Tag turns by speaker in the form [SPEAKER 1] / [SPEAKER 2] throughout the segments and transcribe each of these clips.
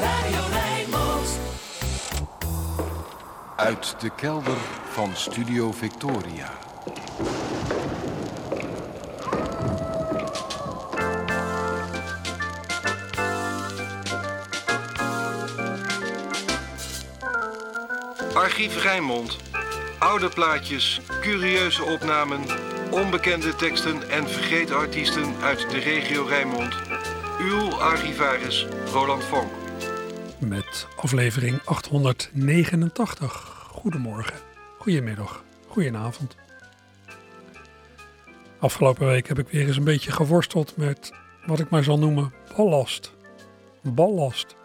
[SPEAKER 1] Radio Rijnmond.
[SPEAKER 2] Uit de kelder van Studio Victoria. Archief Rijnmond. Oude plaatjes, curieuze opnamen, onbekende teksten en vergeten artiesten uit de regio Rijnmond. Uw archivaris Roland Vonk.
[SPEAKER 3] met aflevering 889. Goedemorgen, goedemiddag, goedenavond. Afgelopen week heb ik weer eens een beetje geworsteld met wat ik maar zal noemen ballast. Ballast.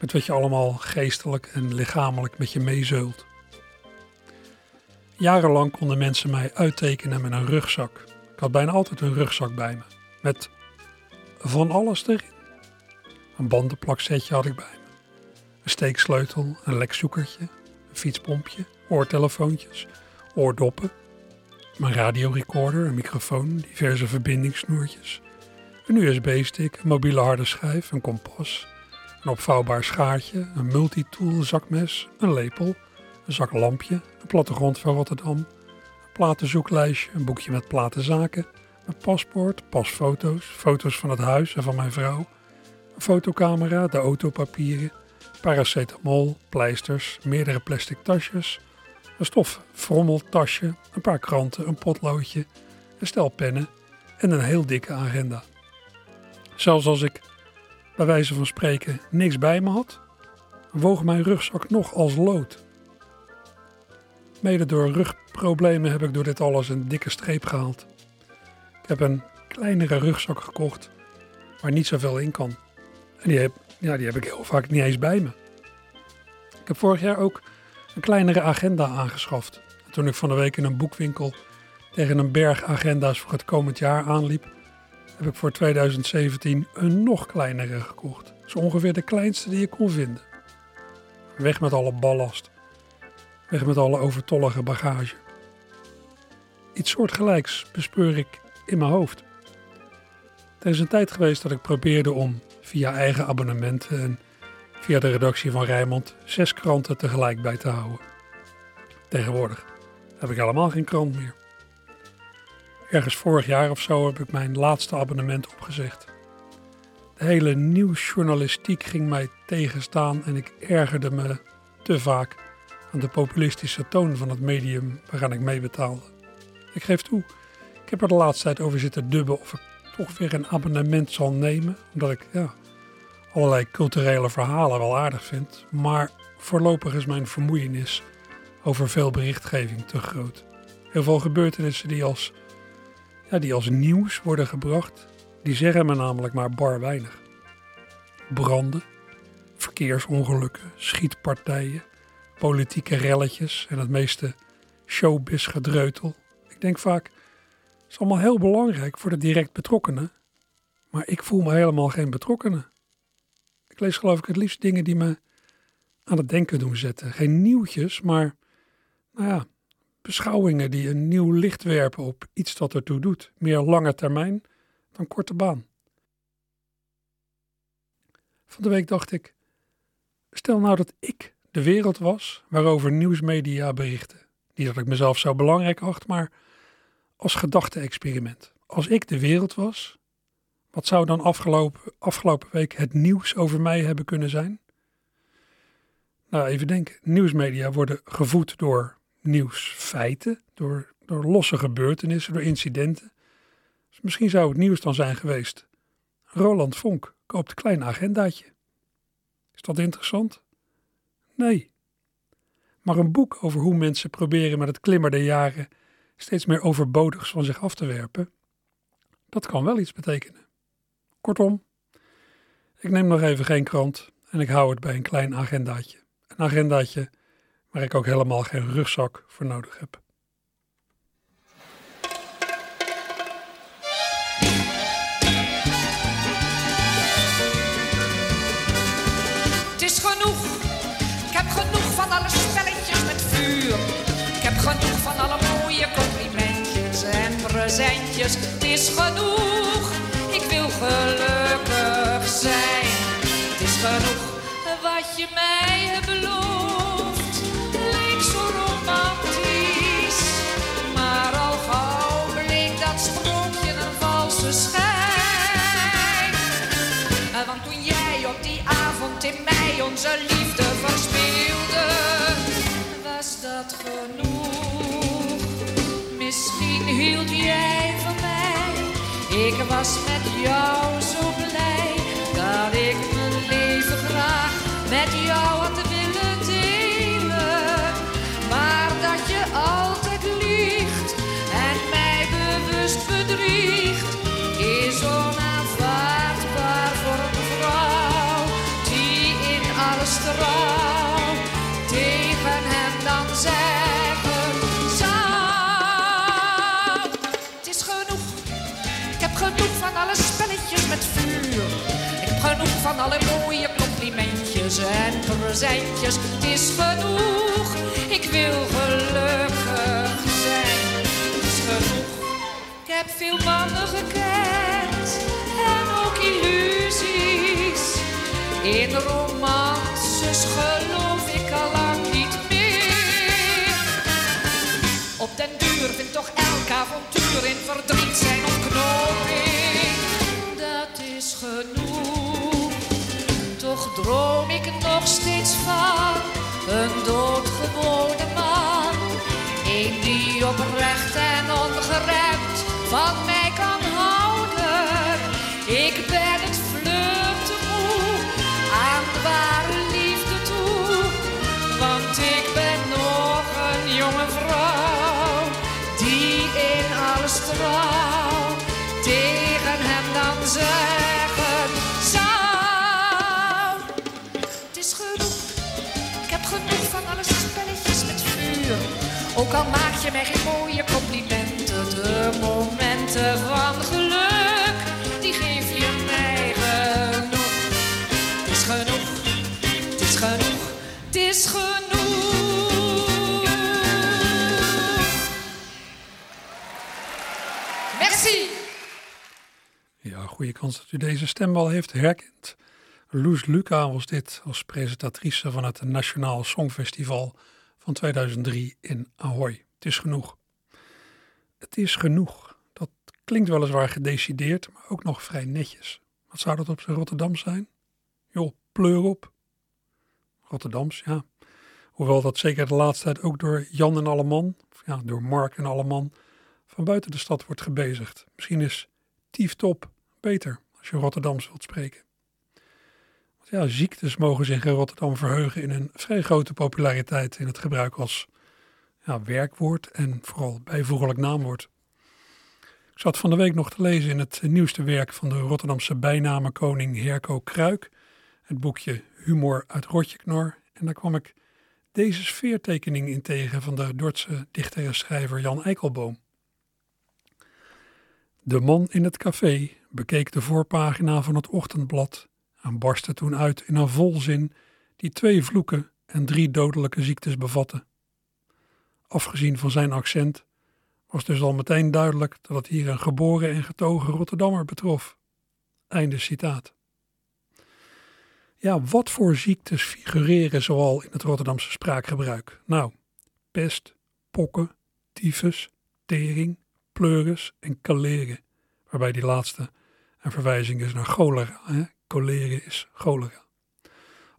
[SPEAKER 3] Met wat je allemaal geestelijk en lichamelijk met je meezeult. Jarenlang konden mensen mij uittekenen met een rugzak. Ik had bijna altijd een rugzak bij me. Met van alles erin. Een bandenplaksetje had ik bij me. Een steeksleutel, een lekzoekertje, een fietspompje, oortelefoontjes, oordoppen, mijn radiorecorder, een microfoon, diverse verbindingssnoertjes, een USB-stick, een mobiele harde schijf, een kompas, een opvouwbaar schaartje, een multitool zakmes, een lepel, een zak lampje, een plattegrond van Rotterdam, een platenzoeklijstje, een boekje met platenzaken, een paspoort, pasfoto's, foto's van het huis en van mijn vrouw, een fotocamera, de autopapieren, paracetamol, pleisters, meerdere plastic tasjes, een stof frommeltasje, een paar kranten, een potloodje, een stel pennen en een heel dikke agenda. Zelfs als ik, bij wijze van spreken, niks bij me had, woog mijn rugzak nog als lood. Mede door rugproblemen heb ik door dit alles een dikke streep gehaald. Ik heb een kleinere rugzak gekocht waar niet zoveel in kan. En die heb, ja, die heb ik heel vaak niet eens bij me. Ik heb vorig jaar ook een kleinere agenda aangeschaft. En toen ik van de week in een boekwinkel tegen een berg agenda's voor het komend jaar aanliep, heb ik voor 2017 een nog kleinere gekocht. Zo ongeveer de kleinste die je kon vinden. Weg met alle ballast. Weg met alle overtollige bagage. Iets soortgelijks bespeur ik in mijn hoofd. Er is een tijd geweest dat ik probeerde om via eigen abonnementen en via de redactie van Rijnmond zes kranten tegelijk bij te houden. Tegenwoordig heb ik helemaal geen krant meer. Ergens vorig jaar of zo heb ik mijn laatste abonnement opgezegd. De hele nieuwsjournalistiek ging mij tegenstaan en ik ergerde me te vaak aan de populistische toon van het medium waaraan ik meebetaalde. Ik geef toe, ik heb er de laatste tijd over zitten dubben of ik toch weer een abonnement zal nemen, omdat ik ja, allerlei culturele verhalen wel aardig vind, maar voorlopig is mijn vermoeienis over veel berichtgeving te groot. Heel veel gebeurtenissen die als, ja, die als nieuws worden gebracht, die zeggen me namelijk maar bar weinig. Branden, verkeersongelukken, schietpartijen, politieke relletjes en het meeste showbiz-gedreutel. Ik denk vaak, het is allemaal heel belangrijk voor de direct betrokkenen, maar ik voel me helemaal geen betrokkenen. Ik lees geloof ik het liefst dingen die me aan het denken doen zetten. Geen nieuwtjes, maar nou ja, beschouwingen die een nieuw licht werpen op iets dat ertoe doet. Meer lange termijn dan korte baan. Van de week dacht ik, stel nou dat ik de wereld was waarover nieuwsmedia berichten. Niet dat ik mezelf zo belangrijk acht, maar als gedachte-experiment. Als ik de wereld was, wat zou dan afgelopen, afgelopen week het nieuws over mij hebben kunnen zijn? Nou, even denken. Nieuwsmedia worden gevoed door nieuwsfeiten, door, door losse gebeurtenissen, door incidenten. Dus misschien zou het nieuws dan zijn geweest. Roland Vonk koopt een klein agendaatje. Is dat interessant? Nee. Maar een boek over hoe mensen proberen met het klimmer der jaren steeds meer overbodigs van zich af te werpen, dat kan wel iets betekenen. Kortom, ik neem nog even geen krant en ik hou het bij een klein agendaatje. Een agendaatje waar ik ook helemaal geen rugzak voor nodig heb.
[SPEAKER 4] Presentjes. Het is genoeg. Ik wil gelukkig zijn. wat je mij hebt beloofd leek zo romantisch. Maar al gauw bleek dat sprookje een valse schijn. Eh, Want toen jij op die avond in mij onze liefde verspeelde, was dat genoeg. Hield jij van mij. Ik was met jou zo blij dat ik mijn leven graag met jou had van alle mooie complimentjes en presentjes. Het is genoeg. Ik wil gelukkig zijn. Het is genoeg. Ik heb veel mannen gekend en ook illusies. In romances geloof ik al lang niet meer. Op den duur vindt toch elk avontuur in verdriet zijn ontknoping. Dat is genoeg. Toch droom ik nog steeds van een doodgewone man. Een die oprecht en ongeremd van mij kan houden. Ik ben het Ook al maak je mij geen mooie complimenten, de momenten van geluk, die geef je mij genoeg. Het is genoeg, het is genoeg, het is genoeg. Merci.
[SPEAKER 3] Ja, goede kans dat u deze stem wel heeft herkend. Loes Luca was dit als presentatrice van het Nationaal Songfestival van 2003 in Ahoy. Het is genoeg. Het is genoeg. Dat klinkt weliswaar gedecideerd, maar ook nog vrij netjes. Wat zou dat op zijn Rotterdam zijn? Joh, pleur op. Rotterdams, ja. Hoewel dat zeker de laatste tijd ook door Jan en Alleman, ja, door Mark en Alleman, van buiten de stad wordt gebezigd. Misschien is tieftop beter als je Rotterdams wilt spreken. Ja, ziektes mogen zich in Rotterdam verheugen in een vrij grote populariteit in het gebruik als ja, werkwoord en vooral bijvoeglijk naamwoord. Ik zat van de week nog te lezen in het nieuwste werk van de Rotterdamse bijnamenkoning Herco Kruik, het boekje Humor uit Rotjeknor. En daar kwam ik deze sfeertekening in tegen van de Dordtse dichter en schrijver Jan Eikelboom. De man in het café bekeek de voorpagina van het ochtendblad en barstte toen uit in een volzin die twee vloeken en drie dodelijke ziektes bevatte. Afgezien van zijn accent was dus al meteen duidelijk dat het hier een geboren en getogen Rotterdammer betrof. Einde citaat. Ja, wat voor ziektes figureren zoal in het Rotterdamse spraakgebruik? Nou, pest, pokken, tyfus, tering, pleuris en kaleren, waarbij die laatste een verwijzing is naar cholera. Coleren is cholera.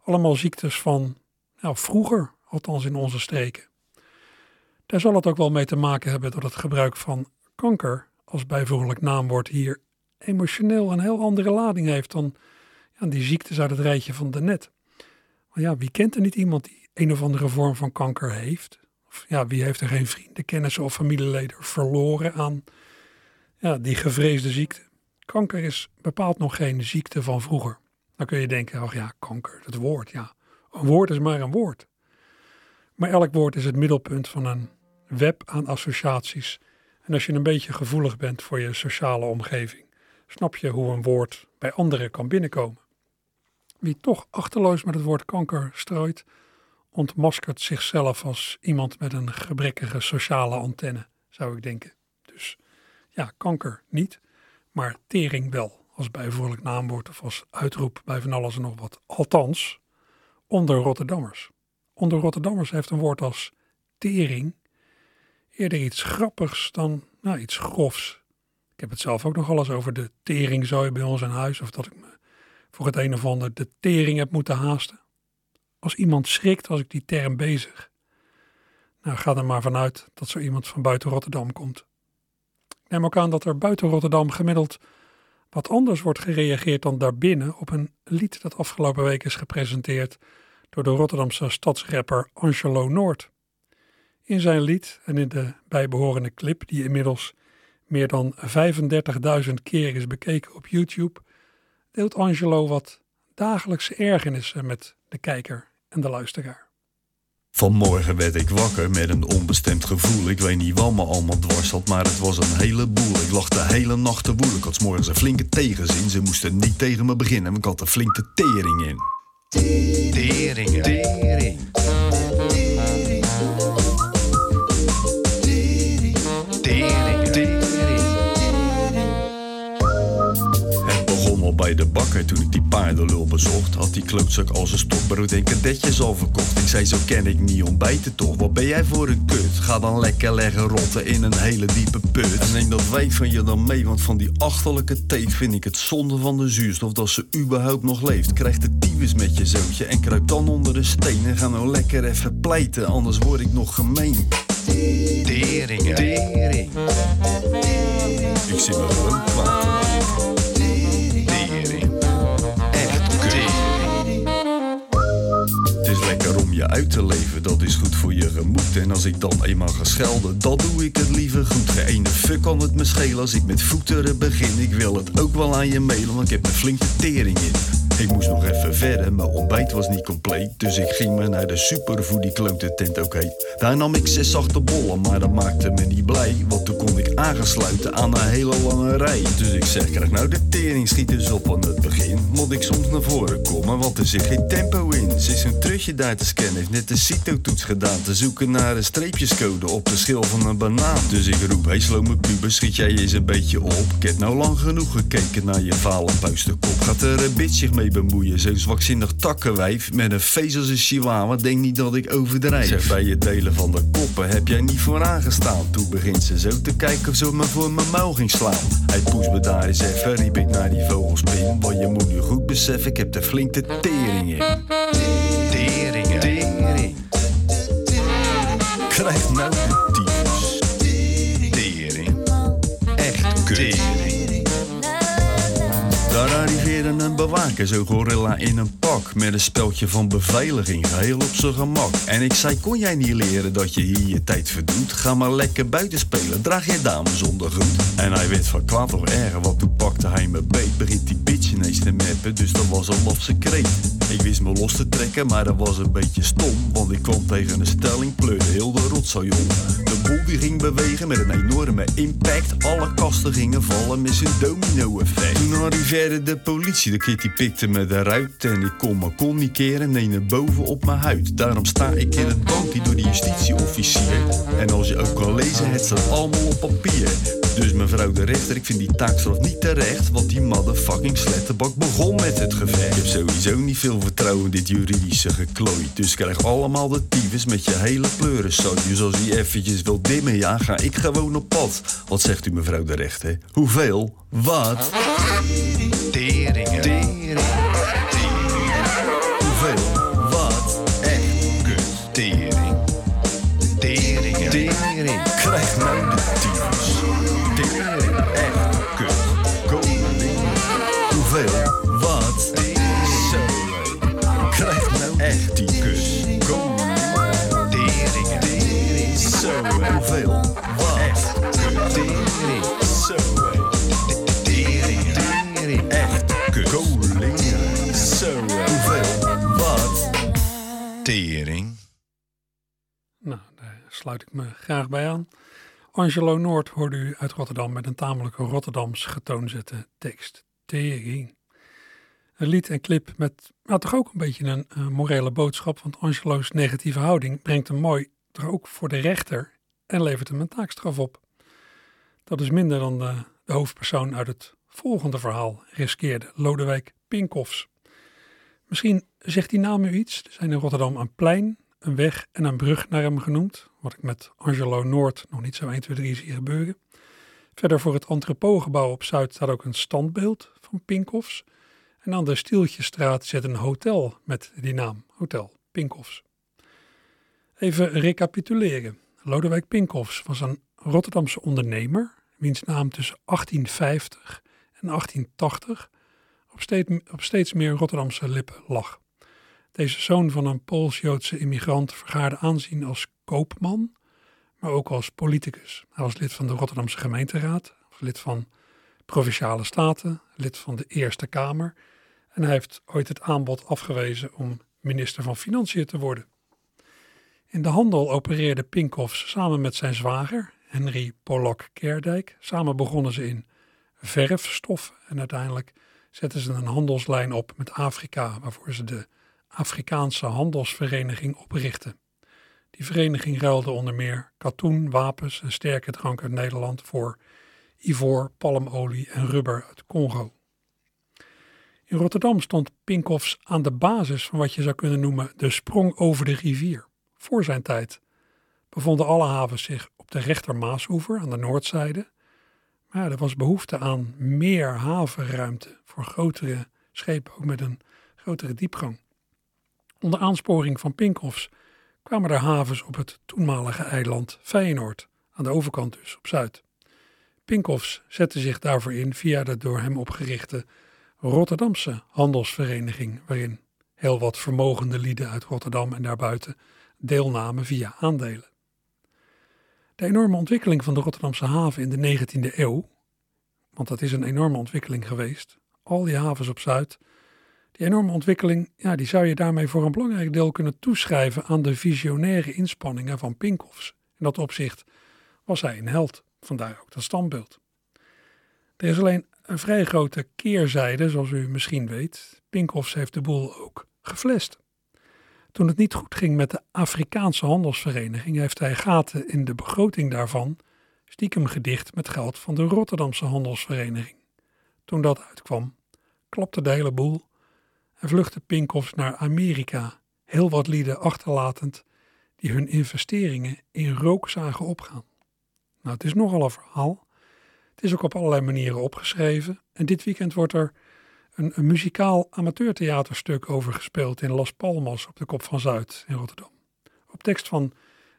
[SPEAKER 3] Allemaal ziektes van nou, vroeger, althans in onze streken. Daar zal het ook wel mee te maken hebben dat het gebruik van kanker als bijvoeglijk naamwoord hier emotioneel een heel andere lading heeft dan ja, die ziektes uit het rijtje van daarnet. Maar ja, wie kent er niet iemand die een of andere vorm van kanker heeft? Of ja, wie heeft er geen vrienden, kennissen of familieleden verloren aan ja, die gevreesde ziekte? Kanker is bepaald nog geen ziekte van vroeger. Dan kun je denken, ach ja, kanker, dat woord, ja. Een woord is maar een woord. Maar elk woord is het middelpunt van een web aan associaties. En als je een beetje gevoelig bent voor je sociale omgeving, snap je hoe een woord bij anderen kan binnenkomen. Wie toch achterloos met het woord kanker strooit, ontmaskert zichzelf als iemand met een gebrekkige sociale antenne, zou ik denken. Dus ja, kanker niet, maar tering wel, als bijvoeglijk naamwoord of als uitroep bij van alles en nog wat. Althans, onder Rotterdammers. Onder Rotterdammers heeft een woord als tering eerder iets grappigs dan nou, iets grofs. Ik heb het zelf ook nog alles over de teringzooi bij ons in huis. Of dat ik me voor het een of ander de tering heb moeten haasten. Als iemand schrikt was ik die term bezig. Nou, ga er maar vanuit dat zo iemand van buiten Rotterdam komt. Neem ook aan dat er buiten Rotterdam gemiddeld wat anders wordt gereageerd dan daarbinnen op een lied dat afgelopen week is gepresenteerd door de Rotterdamse stadsrapper Angelo Noord. In zijn lied en in de bijbehorende clip, die inmiddels meer dan 35.000 keer is bekeken op YouTube, deelt Angelo wat dagelijkse ergernissen met de kijker en de luisteraar.
[SPEAKER 5] Vanmorgen werd ik wakker met een onbestemd gevoel. Ik weet niet wat me allemaal dwars had, maar het was een heleboel. Ik lag de hele nacht te woelen. Ik had 's morgens een flinke tegenzin. Ze moesten niet tegen me beginnen, ik had een flinke tering in. Tering, tering. Tering, bij de bakker toen ik die paardenlul bezocht. Had die klootzak al zijn stokbrood en kadetjes al verkocht. Ik zei, zo ken ik niet ontbijten toch. Wat ben jij voor een kut? Ga dan lekker leggen rotten in een hele diepe put. En neem dat weet van je dan mee, want van die achterlijke teet vind ik het zonde van de zuurstof dat ze überhaupt nog leeft. Krijg de tyfus met je zootje en kruip dan onder de steen. En ga nou lekker even pleiten, anders word ik nog gemeen. Teringen. Tering. Ik zie me gewoon kwaad je uit te leven, dat is goed voor je gemoed. En als ik dan eenmaal ga schelden, dan doe ik het liever goed. Geen fuck kan het me schelen als ik met voeteren begin. Ik wil het ook wel aan je mailen, want ik heb een flinke tering in. Ik moest nog even verder, mijn ontbijt was niet compleet. Dus ik ging maar naar de superfood, die klote tent heet. Daar nam ik zes zachte bollen, maar dat maakte me niet blij. Want toen kon ik aangesluiten aan een hele lange rij. Dus ik zeg, krijg nou de tering, schiet eens op aan het begin. Moet ik soms naar voren komen, want er zit geen tempo in. Ze is een trutje daar te scannen, heeft net de CITO-toets gedaan. Te zoeken naar een streepjescode op de schil van een banaan. Dus ik roep, hey slome puber, schiet jij eens een beetje op. Ik heb nou lang genoeg gekeken naar je vale puistenkop. Gaat er een bitch zich mee bemoeien, zo'n zwakzinnig takkenwijf. Met een feest als een chihuahua, denk niet dat ik overdrijf. Zeg, bij het delen van de koppen heb jij niet vooraan gestaan. Toen begint ze zo te kijken of ze me voor mijn muil ging slaan. Hij poes me daar eens even, riep ik naar die vogelspin. Want je moet nu goed beseffen, ik heb de flinke tering in. Teringen. Tering. Krijg nou de tyfus. Tering. Echt kut. Een bewaker, zo'n gorilla in een pak. Met een speldje van beveiliging, geheel op zijn gemak. En ik zei, kon jij niet leren dat je hier je tijd verdoet? Ga maar lekker buiten spelen, draag je dames ondergoed. En hij werd van kwaad of erger, want toen pakte hij me beet. Begint die bitch ineens te meppen, dus dat was een lafse kreet. Ik wist me los te trekken, maar dat was een beetje stom. Want ik kwam tegen een stelling, pleurde heel de rotzooi om. De boel die ging bewegen met een enorme impact. Alle kasten gingen vallen met zijn domino-effect. Toen arriveerde de politie, de kitty pikte me eruit. En ik kon me communiceren, nee naar boven op mijn huid. Daarom sta ik in het bankje door de justitieofficier. En als je ook kan lezen, het staat allemaal op papier. Dus mevrouw de rechter, ik vind die taakstraf niet terecht. Want die motherfucking sletterbak begon met het gevecht. Ik heb sowieso niet veel vertrouwen in dit juridische geklooi. Dus krijg allemaal de tyfus met je hele pleurenzooi. Dus als hij eventjes wil dimmen, ja, ga ik gewoon op pad. Wat zegt u mevrouw de rechter? Hoeveel? Wat?
[SPEAKER 3] Sluit ik me graag bij aan. Angelo Noord hoorde u uit Rotterdam met een tamelijk Rotterdams getoonzette tekst. Tering. Een lied en clip met nou, toch ook een beetje een eh, morele boodschap, want Angelo's negatieve houding brengt hem mooi toch ook voor de rechter en levert hem een taakstraf op. Dat is minder dan de, de hoofdpersoon uit het volgende verhaal riskeerde, Lodewijk Pinkoffs. Misschien zegt die naam u iets. Er zijn in Rotterdam een plein, een weg en een brug naar hem genoemd. Wat ik met Angelo Noord nog niet zo 1, 2, 3 zie gebeuren. Verder voor het entrepotgebouw op Zuid staat ook een standbeeld van Pinkhofs. En aan de Stieltjestraat zit een hotel met die naam, Hotel Pinkhofs. Even recapituleren. Lodewijk Pinkhofs was een Rotterdamse ondernemer, wiens naam tussen 1850 en 1880 op steeds, op steeds meer Rotterdamse lippen lag. Deze zoon van een Pools-Joodse immigrant vergaarde aanzien als koopman, maar ook als politicus. Hij was lid van de Rotterdamse gemeenteraad, lid van provinciale staten, lid van de Eerste Kamer en hij heeft ooit het aanbod afgewezen om minister van Financiën te worden. In de handel opereerde Pinkhofs samen met zijn zwager, Henry Pollock Kerdijk. Samen begonnen ze in verfstoffen en uiteindelijk zetten ze een handelslijn op met Afrika, waarvoor ze de Afrikaanse Handelsvereniging oprichtten. Die vereniging ruilde onder meer katoen, wapens en sterke drank uit Nederland voor ivoor, palmolie en rubber uit Congo. In Rotterdam stond Pinkhofs aan de basis van wat je zou kunnen noemen de sprong over de rivier. Voor zijn tijd bevonden alle havens zich op de rechtermaasoever aan de noordzijde. Maar er was behoefte aan meer havenruimte voor grotere schepen, ook met een grotere diepgang. Onder aansporing van Pinkhofs kwamen er havens op het toenmalige eiland Feyenoord, aan de overkant dus, op Zuid. Pinkhofs zette zich daarvoor in via de door hem opgerichte Rotterdamse handelsvereniging, waarin heel wat vermogende lieden uit Rotterdam en daarbuiten deelnamen via aandelen. De enorme ontwikkeling van de Rotterdamse haven in de 19e eeuw, want dat is een enorme ontwikkeling geweest, al die havens op Zuid, die enorme ontwikkeling, ja, die zou je daarmee voor een belangrijk deel kunnen toeschrijven aan de visionaire inspanningen van Pinkhofs. In dat opzicht was hij een held, vandaar ook dat standbeeld. Er is alleen een vrij grote keerzijde, zoals u misschien weet. Pinkhofs heeft de boel ook geflest. Toen het niet goed ging met de Afrikaanse handelsvereniging, heeft hij gaten in de begroting daarvan stiekem gedicht met geld van de Rotterdamse handelsvereniging. Toen dat uitkwam, klapte de hele boel en vluchtte Pinkhofs naar Amerika, heel wat lieden achterlatend die hun investeringen in rook zagen opgaan. Nou, het is nogal een verhaal. Het is ook op allerlei manieren opgeschreven. En dit weekend wordt er een, muzikaal amateurtheaterstuk over gespeeld in Las Palmas op de Kop van Zuid in Rotterdam. Op tekst van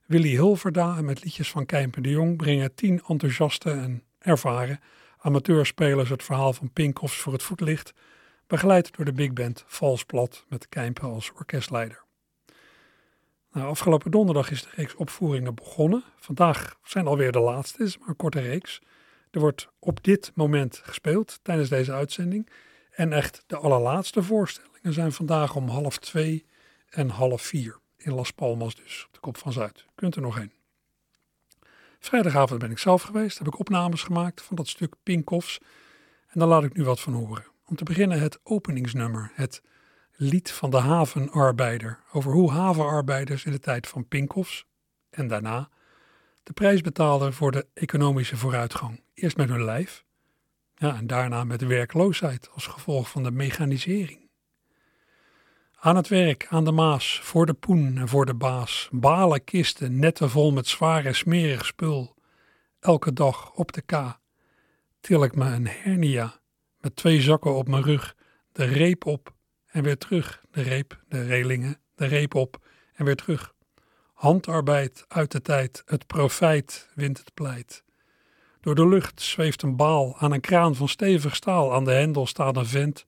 [SPEAKER 3] Willy Hulverda en met liedjes van Kijmper de Jong brengen tien enthousiaste en ervaren amateurspelers het verhaal van Pinkhofs voor het voetlicht, begeleid door de big band Valsplat met Kijmper als orkestleider. Nou, afgelopen donderdag is de reeks opvoeringen begonnen. Vandaag zijn alweer de laatste, is maar een korte reeks. Er wordt op dit moment gespeeld tijdens deze uitzending. En echt de allerlaatste voorstellingen zijn vandaag om half twee en half vier. In Las Palmas dus, op de Kop van Zuid. Kunt er nog heen. Vrijdagavond ben ik zelf geweest, heb ik opnames gemaakt van dat stuk Pinkhofs. En daar laat ik nu wat van horen. Om te beginnen het openingsnummer, het lied van de havenarbeider. Over hoe havenarbeiders in de tijd van Pinkhofs en daarna de prijs betaalden voor de economische vooruitgang. Eerst met hun lijf, ja, en daarna met werkloosheid als gevolg van de mechanisering. Aan het werk, aan de maas, voor de poen en voor de baas, balen kisten, netten vol met zwaar en smerig spul. Elke dag op de K til ik me een hernia met twee zakken op mijn rug, de reep op en weer terug, de reep, de relingen, de reep op en weer terug. Handarbeid uit de tijd, het profijt wint het pleit. Door de lucht zweeft een baal aan een kraan van stevig staal. Aan de hendel staat een vent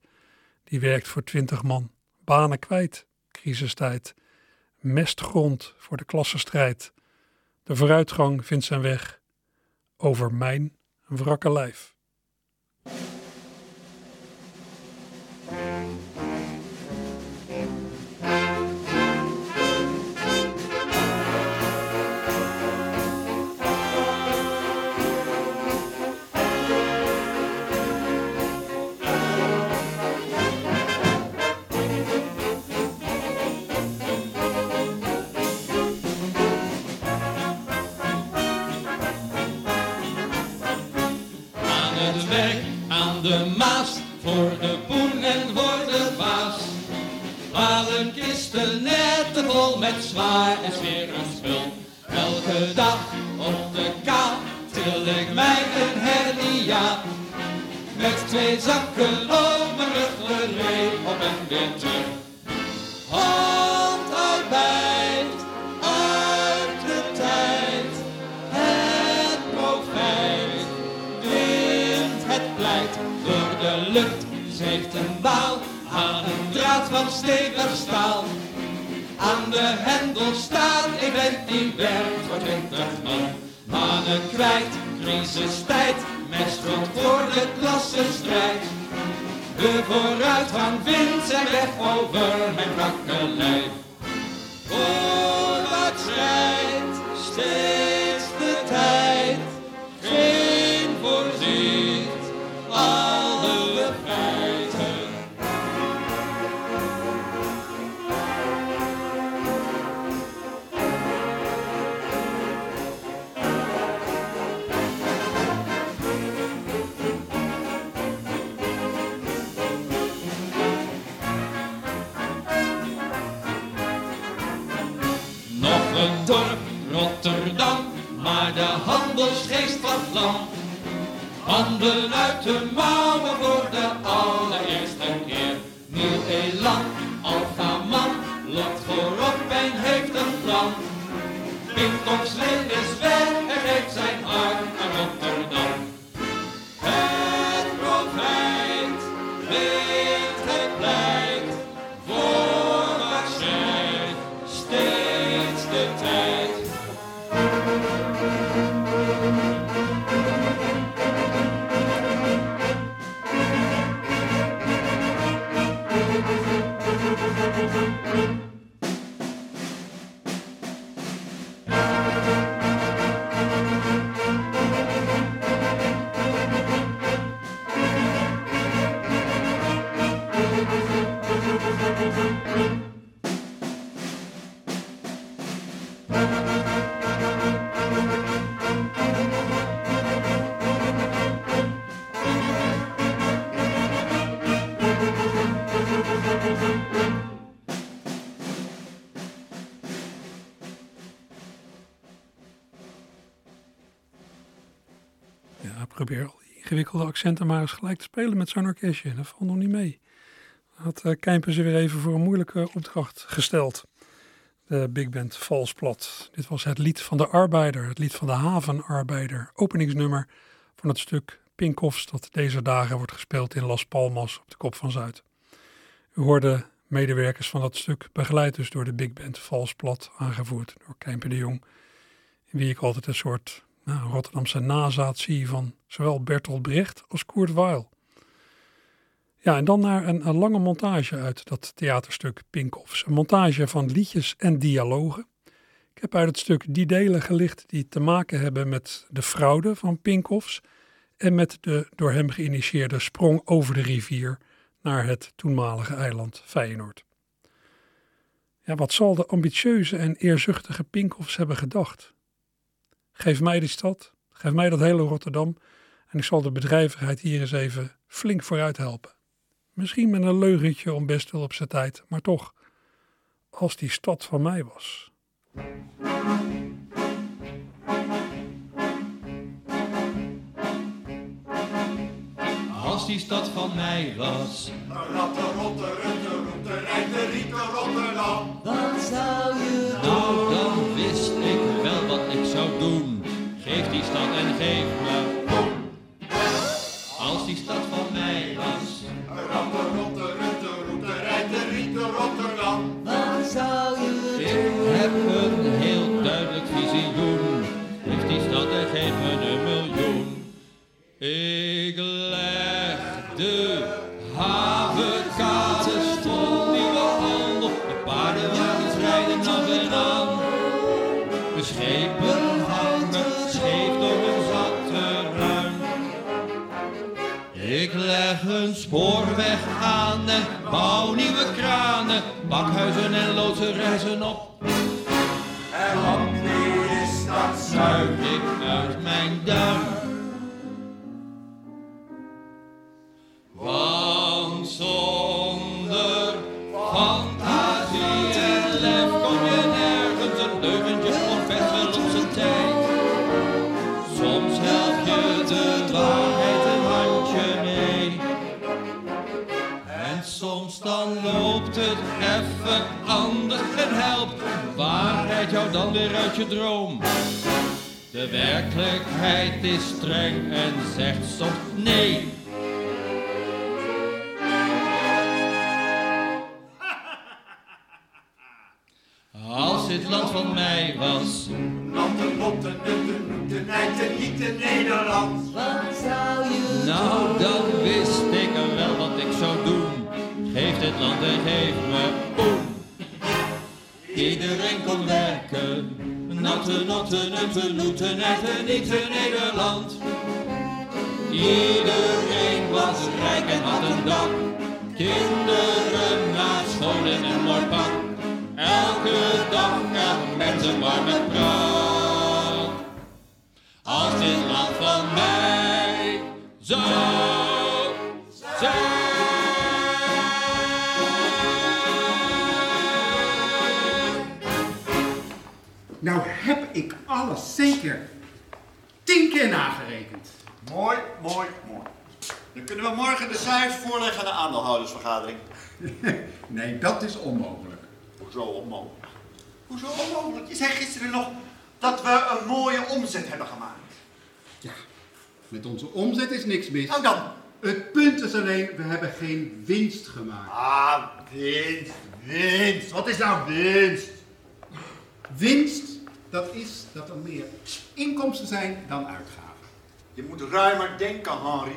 [SPEAKER 3] die werkt voor twintig man. Banen kwijt, crisistijd. Mestgrond voor de klassenstrijd. De vooruitgang vindt zijn weg over mijn wrakke lijf.
[SPEAKER 1] Voor de poen en voor de baas. waren kisten net te vol met zwaar en smerig spul. Elke dag op de kaal til ik mij een hernia. Met twee zakken op mijn rug op en weer terug. Baal aan een draad van stevig staal. Aan de hendel staat een vent die werkt voor twintig man. Mannen kwijt, crisistijd, met schuld voor de klassenstrijd. De vooruitgang vindt zijn weg over mijn brakke lijf. Vooruit schrijdt steeds Handen uit de mouwen voor de allereerste keer. Nieuw elan, alfa man, loopt voorop en heeft een plan. Pinkops is weg en geeft zijn
[SPEAKER 3] ingewikkelde accenten maar eens gelijk te spelen met zo'n orkestje. Dat valt nog niet mee. Had uh, ze weer even voor een moeilijke opdracht gesteld. De big band Vals Plat. Dit was het lied van de arbeider, het lied van de havenarbeider. Openingsnummer van het stuk Pinkoffs dat deze dagen wordt gespeeld in Las Palmas op de Kop van Zuid. U hoorde medewerkers van dat stuk, begeleid dus door de big band Vals Plat, aangevoerd door Kijpen de Jong. Wie ik altijd een soort nou, Rotterdamse nazaat zie van zowel Bertolt Brecht als Kurt Weill. Ja, en dan naar een, lange montage uit dat theaterstuk Pinkoffs. Een montage van liedjes en dialogen. Ik heb uit het stuk die delen gelicht die te maken hebben met de fraude van Pinkoffs en met de door hem geïnitieerde sprong over de rivier naar het toenmalige eiland Feyenoord. Ja, wat zal de ambitieuze en eerzuchtige Pinkoffs hebben gedacht? Geef mij die stad, geef mij dat hele Rotterdam en ik zal de bedrijvigheid hier eens even flink vooruit helpen. Misschien met een leugentje om best wel op zijn tijd, maar toch, als die stad van mij was.
[SPEAKER 1] Als die stad van mij was,
[SPEAKER 6] Ratten, rotte, rutte, roete, rijten, rieten, Rotterdam.
[SPEAKER 1] wat zou je doen? Nou, dan wist ik wel wat ik zou doen. Geef die stad en geef me poen. Als die stad van mij was,
[SPEAKER 6] Ratten, rotte, rutte, roete, rijten, rieten, Rotterdam.
[SPEAKER 1] wat zou je doen? Ik heb een Iedereen kon werken, natte, natte, nutten, noeten, netten, niet in Nederland. Iedereen was rijk en had een dak. Kinderen naar in mooi pak. Elke dag elk mens een warme prak. Als dit land van mij zou
[SPEAKER 7] alles zeker tien keer nagerekend.
[SPEAKER 8] Mooi, mooi, mooi. Dan kunnen we morgen de cijfers voorleggen aan de aandeelhoudersvergadering.
[SPEAKER 7] Nee, dat is onmogelijk.
[SPEAKER 8] Hoezo onmogelijk? Hoezo onmogelijk? Je zei gisteren nog dat we een mooie omzet hebben gemaakt.
[SPEAKER 7] Ja, met onze omzet is niks mis.
[SPEAKER 8] Nou dan.
[SPEAKER 7] Het punt is alleen, we hebben geen winst gemaakt.
[SPEAKER 8] Ah, winst, winst. Wat is nou winst?
[SPEAKER 7] Winst, dat is dat er meer inkomsten zijn dan uitgaven.
[SPEAKER 8] Je moet ruimer denken, Henry.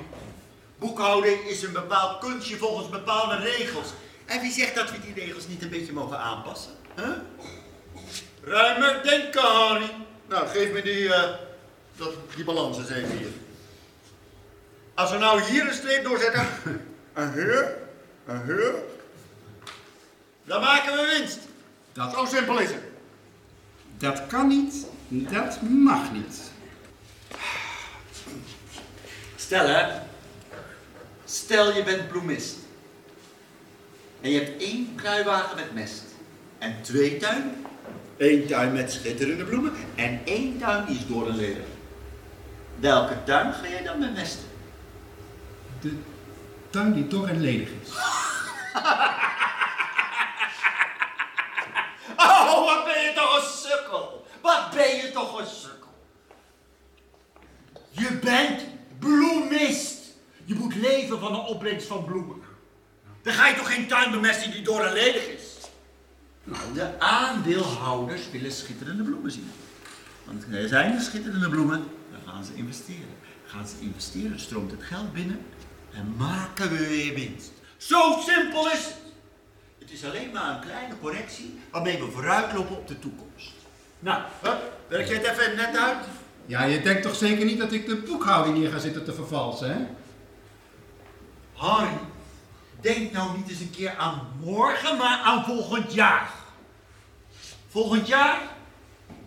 [SPEAKER 8] Boekhouding is een bepaald kunstje volgens bepaalde regels. En wie zegt dat we die regels niet een beetje mogen aanpassen? Huh? Ruimer denken, Henry. Nou, geef me die, eh, dat, die balans eens even hier. Als we nou hier een streep doorzetten, en hier, en hier, dan maken we winst.
[SPEAKER 7] Dat,
[SPEAKER 8] Zo simpel is het.
[SPEAKER 7] Dat kan niet, dat mag niet.
[SPEAKER 8] Stel hè, stel je bent bloemist. En je hebt één kruiwagen met mest. En twee tuinen. Eén tuin met schitterende bloemen en één tuin die is door en ledig. Welke tuin ga jij dan bemesten?
[SPEAKER 7] De tuin die dor en ledig is.
[SPEAKER 8] Oh, wat ben je toch een sukkel! Wat ben je toch een sukkel! Je bent bloemist. Je moet leven van een opbrengst van bloemen. Dan ga je toch geen tuin bemesten die door en ledig is? Nou, de aandeelhouders willen schitterende bloemen zien. Want er zijn er schitterende bloemen, dan gaan ze investeren. Gaan ze investeren, stroomt het geld binnen en maken we weer winst. Zo simpel is het. Het is alleen maar een kleine correctie waarmee we vooruitlopen op de toekomst. Nou, hup, werk jij het even net uit?
[SPEAKER 7] Ja, je denkt toch zeker niet dat ik de boekhouding hier ga zitten te vervalsen, hè?
[SPEAKER 8] Harry, denk nou niet eens een keer aan morgen, maar aan volgend jaar. Volgend jaar?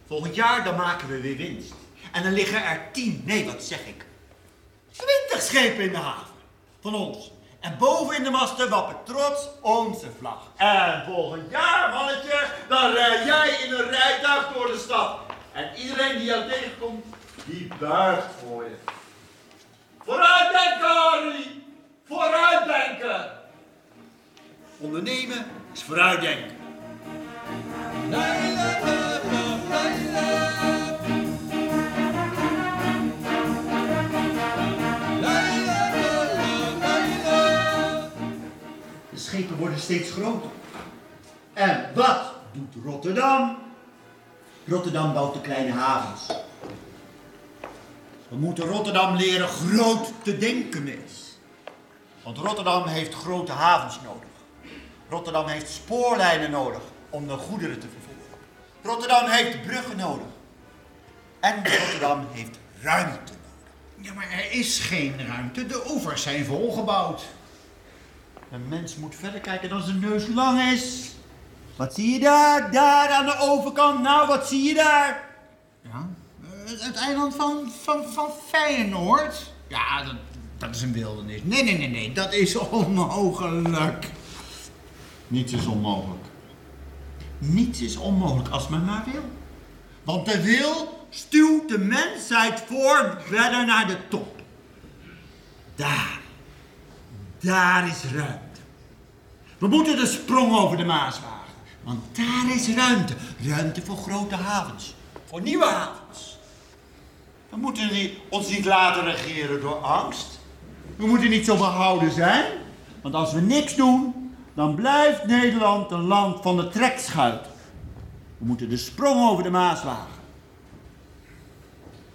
[SPEAKER 8] Volgend jaar dan maken we weer winst. En dan liggen er tien, nee wat zeg ik, twintig schepen in de haven. Van ons. En boven in de masten wappert trots onze vlag. En volgend jaar, mannetje, dan rij jij in een rijtuig door de stad. En iedereen die jou tegenkomt, die buigt voor je. Vooruitdenken, Harry! Vooruitdenken! Ondernemen is vooruitdenken. De schepen worden steeds groter. En wat doet Rotterdam? Rotterdam bouwt de kleine havens. We moeten Rotterdam leren groot te denken, mis. Want Rotterdam heeft grote havens nodig. Rotterdam heeft spoorlijnen nodig om de goederen te vervoeren. Rotterdam heeft bruggen nodig. En Rotterdam heeft ruimte nodig.
[SPEAKER 9] Ja, maar er is geen ruimte. De oevers zijn volgebouwd.
[SPEAKER 8] Een mens moet verder kijken dan zijn neus lang is. Wat zie je daar? Daar aan de overkant. Nou, wat zie je daar?
[SPEAKER 9] Ja, het eiland van, van, van Feyenoord. Ja, dat, dat is een wildernis. Nee, nee, nee, nee, dat is onmogelijk.
[SPEAKER 8] Niets is onmogelijk. Niets is onmogelijk als men maar wil. Want de wil stuwt de mensheid voor verder naar de top. Daar. Daar is ruimte. We moeten de sprong over de Maas wagen. Want daar is ruimte. Ruimte voor grote havens. Voor nieuwe havens. We moeten ons niet laten regeren door angst. We moeten niet zo behouden zijn. Want als we niks doen, dan blijft Nederland een land van de trekschuit. We moeten de sprong over de Maas wagen.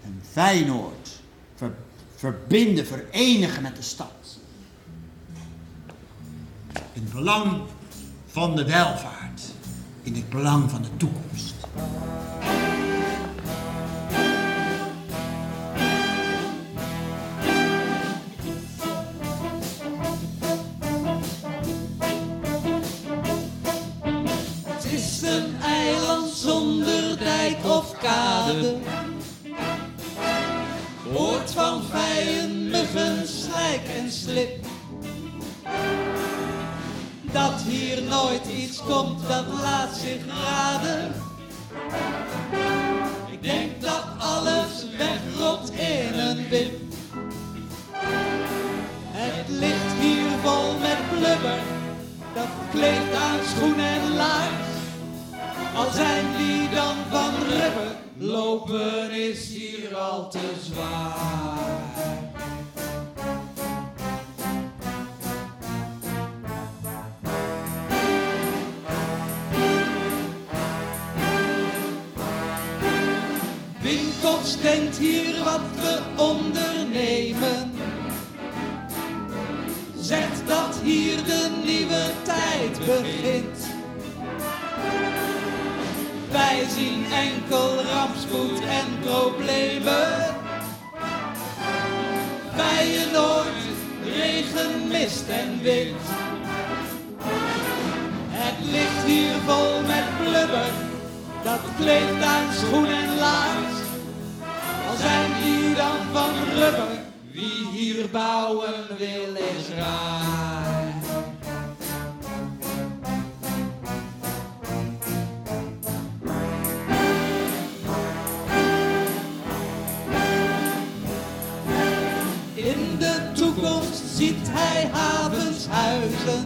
[SPEAKER 8] En Feyenoord ver- verbinden, verenigen met de stad. In het belang van de welvaart. In het belang van de toekomst.
[SPEAKER 10] Het is een eiland zonder dijk of kade. Hoort van vijen, muggen, slijk en slip. Dat hier nooit iets komt, dat laat zich raden. Ik denk dat alles wegrot in een wip. Het ligt hier vol met blubber, dat kleeft aan schoen en laars. Al zijn die dan van rubber, lopen is hier al te zwaar. Hier de nieuwe tijd begint. Wij zien enkel rampspoed en problemen. Feyenoord, regen, mist en wind. Het ligt hier vol met blubber, dat kleeft aan schoen en laars. Al zijn die dan van rubber, wie hier bouwen wil is raar. In de toekomst ziet hij havens, huizen.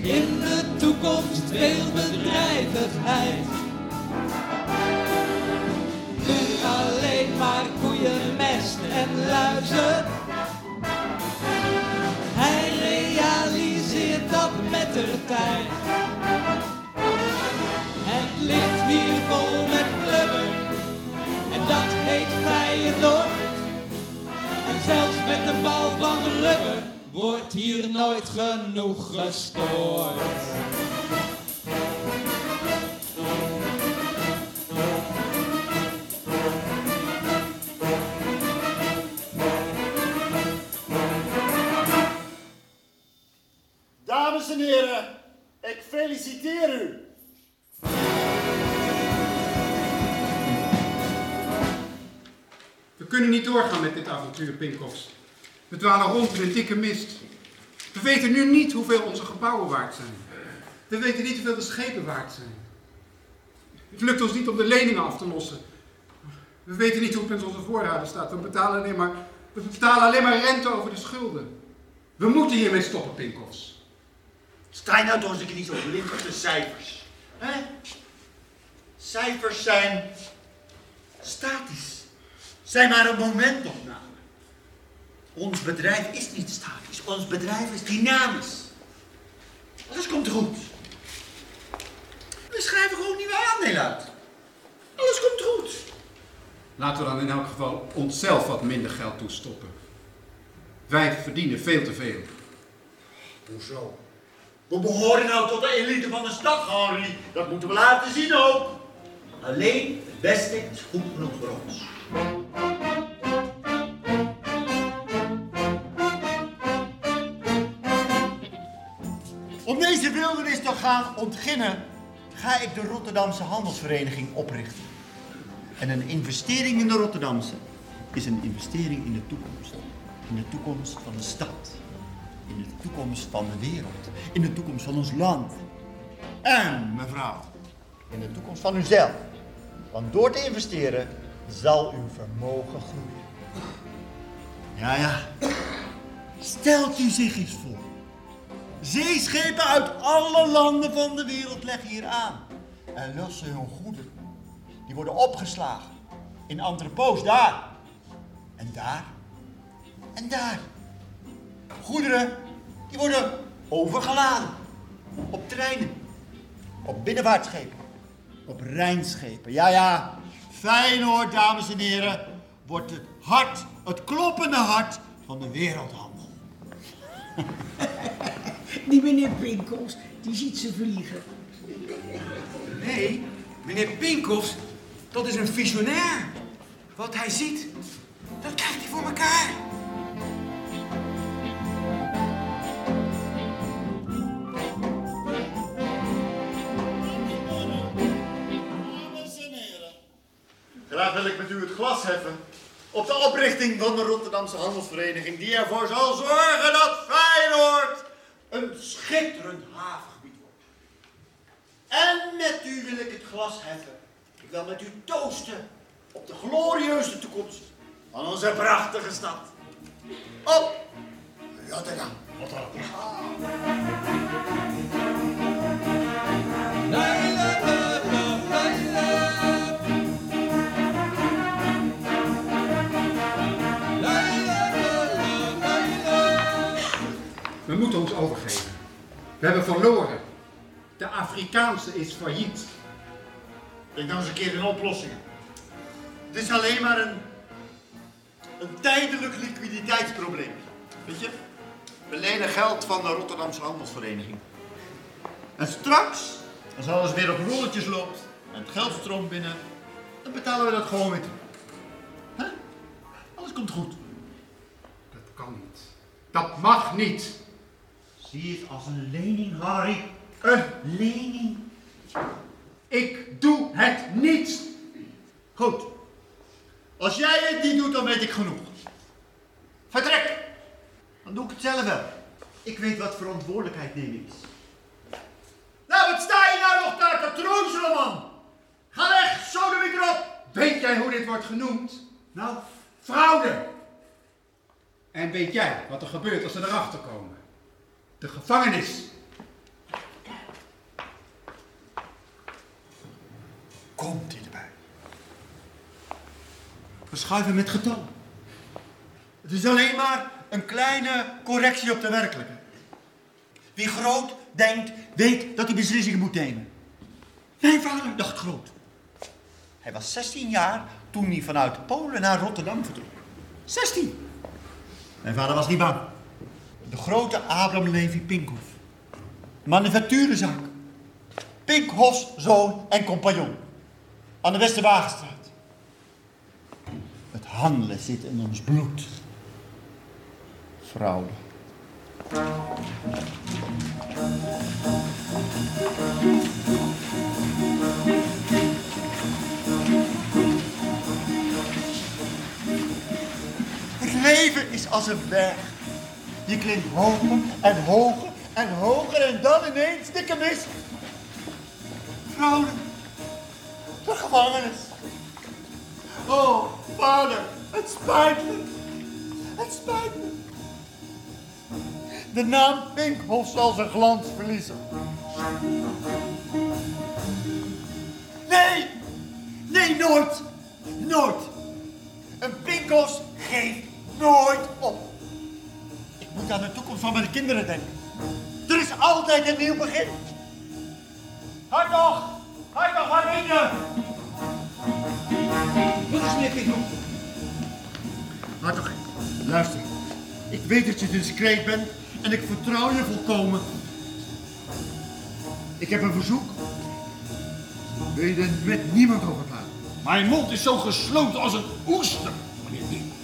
[SPEAKER 10] In de toekomst veel bedrijvigheid. Nu alleen maar en luizen. Hij realiseert dat met de tijd. Het ligt hier vol met blubber. En dat heet Feyenoord. En zelfs met de bal van rubber wordt hier nooit genoeg gestoord.
[SPEAKER 8] En heren, ik feliciteer u.
[SPEAKER 7] We kunnen niet doorgaan met dit avontuur, Pinkoffs. We dwalen rond in een dikke mist. We weten nu niet hoeveel onze gebouwen waard zijn. We weten niet hoeveel de schepen waard zijn. Het lukt ons niet om de leningen af te lossen. We weten niet hoe het met onze voorraden staat. We betalen alleen maar, we betalen alleen maar rente over de schulden. We moeten hiermee stoppen, Pinkoffs.
[SPEAKER 8] Sta je nou toch eens een keer niet zo blind op de cijfers. Hè? Cijfers zijn statisch. Zijn maar een momentopname. Ons bedrijf is niet statisch. Ons bedrijf is dynamisch. Alles komt goed. We schrijven gewoon nieuwe aandelen uit. Alles komt goed.
[SPEAKER 7] Laten we dan in elk geval onszelf wat minder geld toestoppen. Wij verdienen veel te veel.
[SPEAKER 8] Hoezo? We behoren nou tot de elite van de stad, Henry. Dat moeten we laten zien ook. Alleen het beste is goed genoeg voor ons. Om deze wildernis te gaan ontginnen, ga ik de Rotterdamse Handelsvereniging oprichten. En een investering in de Rotterdamse is een investering in de toekomst. In de toekomst van de stad. In de toekomst van de wereld. In de toekomst van ons land. En, mevrouw, in de toekomst van uzelf. Want door te investeren zal uw vermogen groeien. Ja, ja. Stelt u zich eens voor Zeeschepen uit alle landen van de wereld leggen hier aan. En lossen hun goederen. Die worden opgeslagen. In entrepots daar. En daar. En daar. Goederen, die worden overgeladen. Op treinen. Op binnenvaartschepen. Op Rijnschepen. Ja, ja. Feyenoord, dames en heren, wordt het hart, het kloppende hart van de wereldhandel.
[SPEAKER 11] Die meneer Pinkels, die ziet ze vliegen.
[SPEAKER 12] Nee, meneer Pinkels, dat is een visionair. Wat hij ziet, dat krijgt hij voor elkaar.
[SPEAKER 8] Glas heffen op de oprichting van de Rotterdamse Handelsvereniging, die ervoor zal zorgen dat Feyenoord een schitterend havengebied wordt. En met u wil ik het glas heffen. Ik wil met u toosten op de glorieuze toekomst van onze prachtige stad. Op Rotterdam.
[SPEAKER 7] We overgeven. We hebben verloren. De Afrikaanse is failliet.
[SPEAKER 8] Denk dan eens een keer in oplossingen. Het is alleen maar een, een tijdelijk liquiditeitsprobleem. Weet je? We lenen geld van de Rotterdamse Handelsvereniging. En straks, als alles weer op rolletjes loopt en het geld stroomt binnen, dan betalen we dat gewoon weer? Alles komt goed.
[SPEAKER 7] Dat kan niet. Dat mag niet.
[SPEAKER 8] Zie het als een lening, Harry. Een lening.
[SPEAKER 7] Ik doe het niet.
[SPEAKER 8] Goed. Als jij het niet doet, dan weet ik genoeg. Vertrek. Dan doe ik het zelf wel. Ik weet wat verantwoordelijkheid nemen is. Nou, wat sta je nou nog daar te troostelen, man? Ga weg, ik erop.
[SPEAKER 7] Weet jij hoe dit wordt genoemd?
[SPEAKER 8] Nou,
[SPEAKER 7] Fraude. En weet jij wat er gebeurt als ze erachter komen? De gevangenis.
[SPEAKER 8] komt hij erbij. We schuiven met getallen. Het is alleen maar een kleine correctie op de werkelijkheid. Wie groot denkt, weet dat hij beslissingen moet nemen. Mijn vader dacht groot. Hij was 16 jaar toen hij vanuit Polen naar Rotterdam vertrok. 16. Mijn vader was niet bang. De grote Abraham Levi Pinkhoff. Manufacturenzaak. Pinkhofs zoon en compagnon. Aan de Westerwagenstraat. Het handelen zit in ons bloed. Fraude. Het leven is als een berg. Je klimt hoger en hoger en hoger en dan ineens dikke mist. Fraude. De gevangenis. Oh, vader, het spijt me. Het spijt me. De naam Pinkhoff zal zijn glans verliezen. Nee, nee, nooit. Nooit. Een Pinkhoff geeft nooit op. Ik moet aan de toekomst van mijn kinderen denken. Er is altijd een nieuw begin. Hartog! Hartog, waar ben je? Wat is meneer Pinkhoff? Hartog, luister. Ik weet dat je discreet bent en ik vertrouw je volkomen. Ik heb een verzoek. Wil je er met niemand over praten?
[SPEAKER 6] Mijn mond is zo gesloten als een oester, meneer Pinkhoff.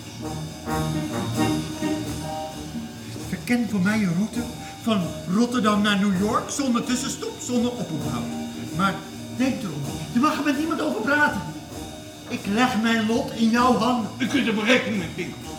[SPEAKER 8] Verken voor mij een route van Rotterdam naar New York zonder tussenstop, zonder oponthoud. Maar denk erom, je mag er met niemand over praten. Ik leg mijn lot in jouw handen.
[SPEAKER 6] U kunt er berekenen met Pinkhoff.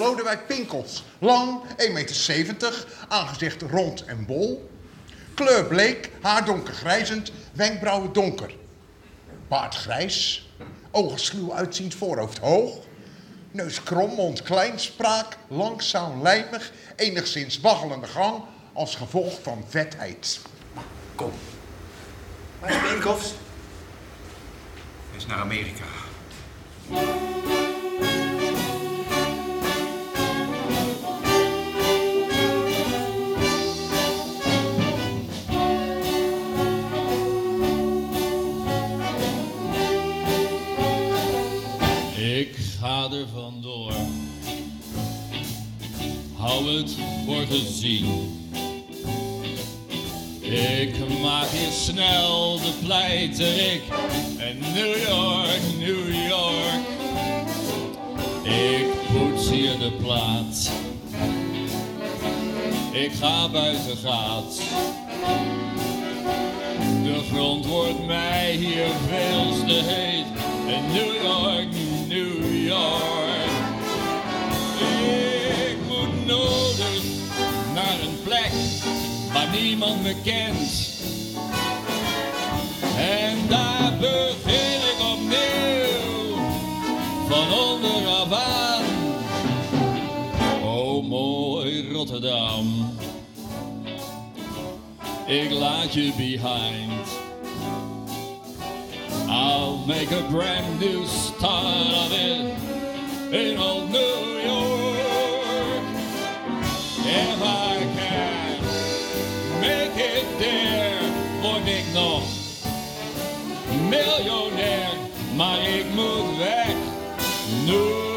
[SPEAKER 13] Lodewijk Pinkels. Lang, 1,70 meter, aangezicht rond en bol. Kleur bleek, haar donkergrijzend, wenkbrauwen donker. Baard grijs, ogen sluw uitziend, voorhoofd hoog. Neus krom, mond klein, spraak langzaam lijmig, enigszins waggelende gang als gevolg van vetheid.
[SPEAKER 12] Kom. Waar is Pinkhoffs?
[SPEAKER 7] Hij is naar Amerika.
[SPEAKER 1] Er vandoor. Hou het voor gezien. Ik maak hier snel de pleiterik. En New York, New York. Ik poets hier de plaat. Ik ga buiten gaat. De grond wordt mij hier veel te heet. En New York, New York. Ik moet nodig naar een plek waar niemand me kent. En daar begin ik opnieuw, van onderaf aan. Oh, mooi Rotterdam. Ik laat je behind. I'll make a brand new start of it in old New York. If I can make it there, nog miljonair. Maar ik moet weg. New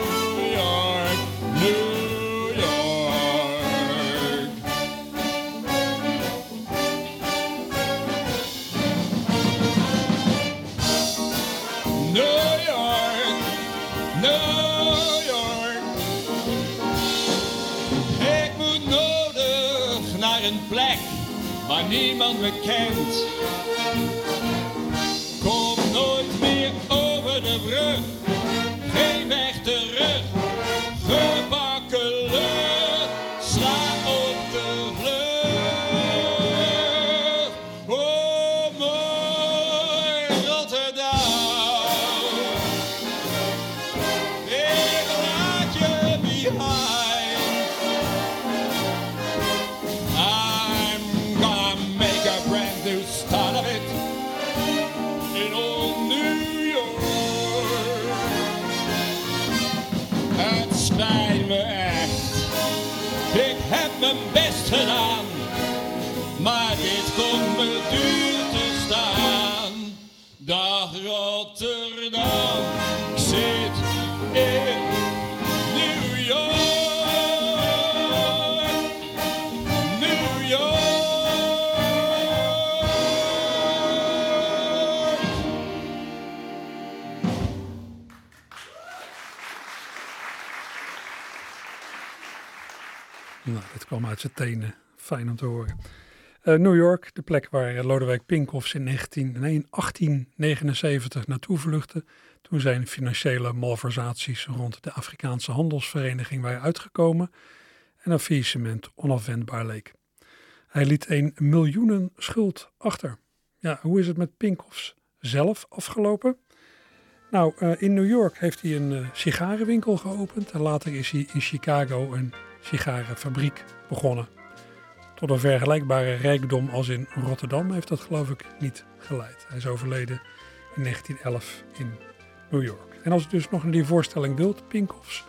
[SPEAKER 1] een plek waar niemand me kent.
[SPEAKER 3] Uit zijn tenen. Fijn om te horen. Eh, New York, de plek waar Lodewijk Pinkoffs in 19, nee, 1879 naartoe vluchtte. Toen zijn financiële malversaties rond de Afrikaanse handelsvereniging waren uitgekomen en een faillissement onafwendbaar leek. Hij liet een miljoenen schuld achter. Ja, hoe is het met Pinkoffs zelf afgelopen? Nou, eh, in New York heeft hij een eh, sigarenwinkel geopend en later is hij in Chicago een sigarenfabriek begonnen. Tot een vergelijkbare rijkdom als in Rotterdam heeft dat geloof ik niet geleid. Hij is overleden in 1911 in New York. En als u dus nog naar die voorstelling wilt, Pinkoffs,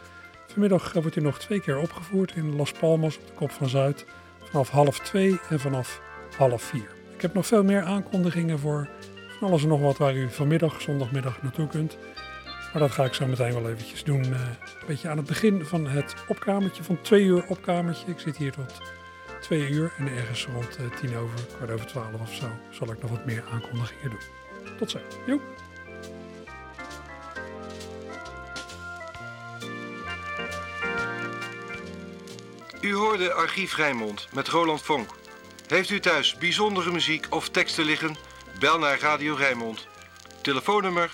[SPEAKER 3] vanmiddag eh, wordt hij nog twee keer opgevoerd in Las Palmas op de Kop van Zuid. Vanaf half twee en vanaf half vier. Ik heb nog veel meer aankondigingen voor van alles en nog wat waar u vanmiddag, zondagmiddag naartoe kunt. Maar dat ga ik zo meteen wel eventjes doen. Een beetje aan het begin van het opkamertje, van twee uur opkamertje. Ik zit hier tot twee uur en ergens rond eh, tien over, kwart over twaalf of zo, zal ik nog wat meer aankondigingen doen. Tot zo. Joep.
[SPEAKER 2] U hoorde Archief Rijnmond met Roland Vonk. Heeft u thuis bijzondere muziek of teksten liggen? Bel naar Radio Rijnmond. Telefoonnummer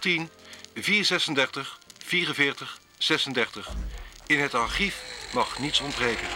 [SPEAKER 2] 010 436 44 36. In het archief mag niets ontbreken.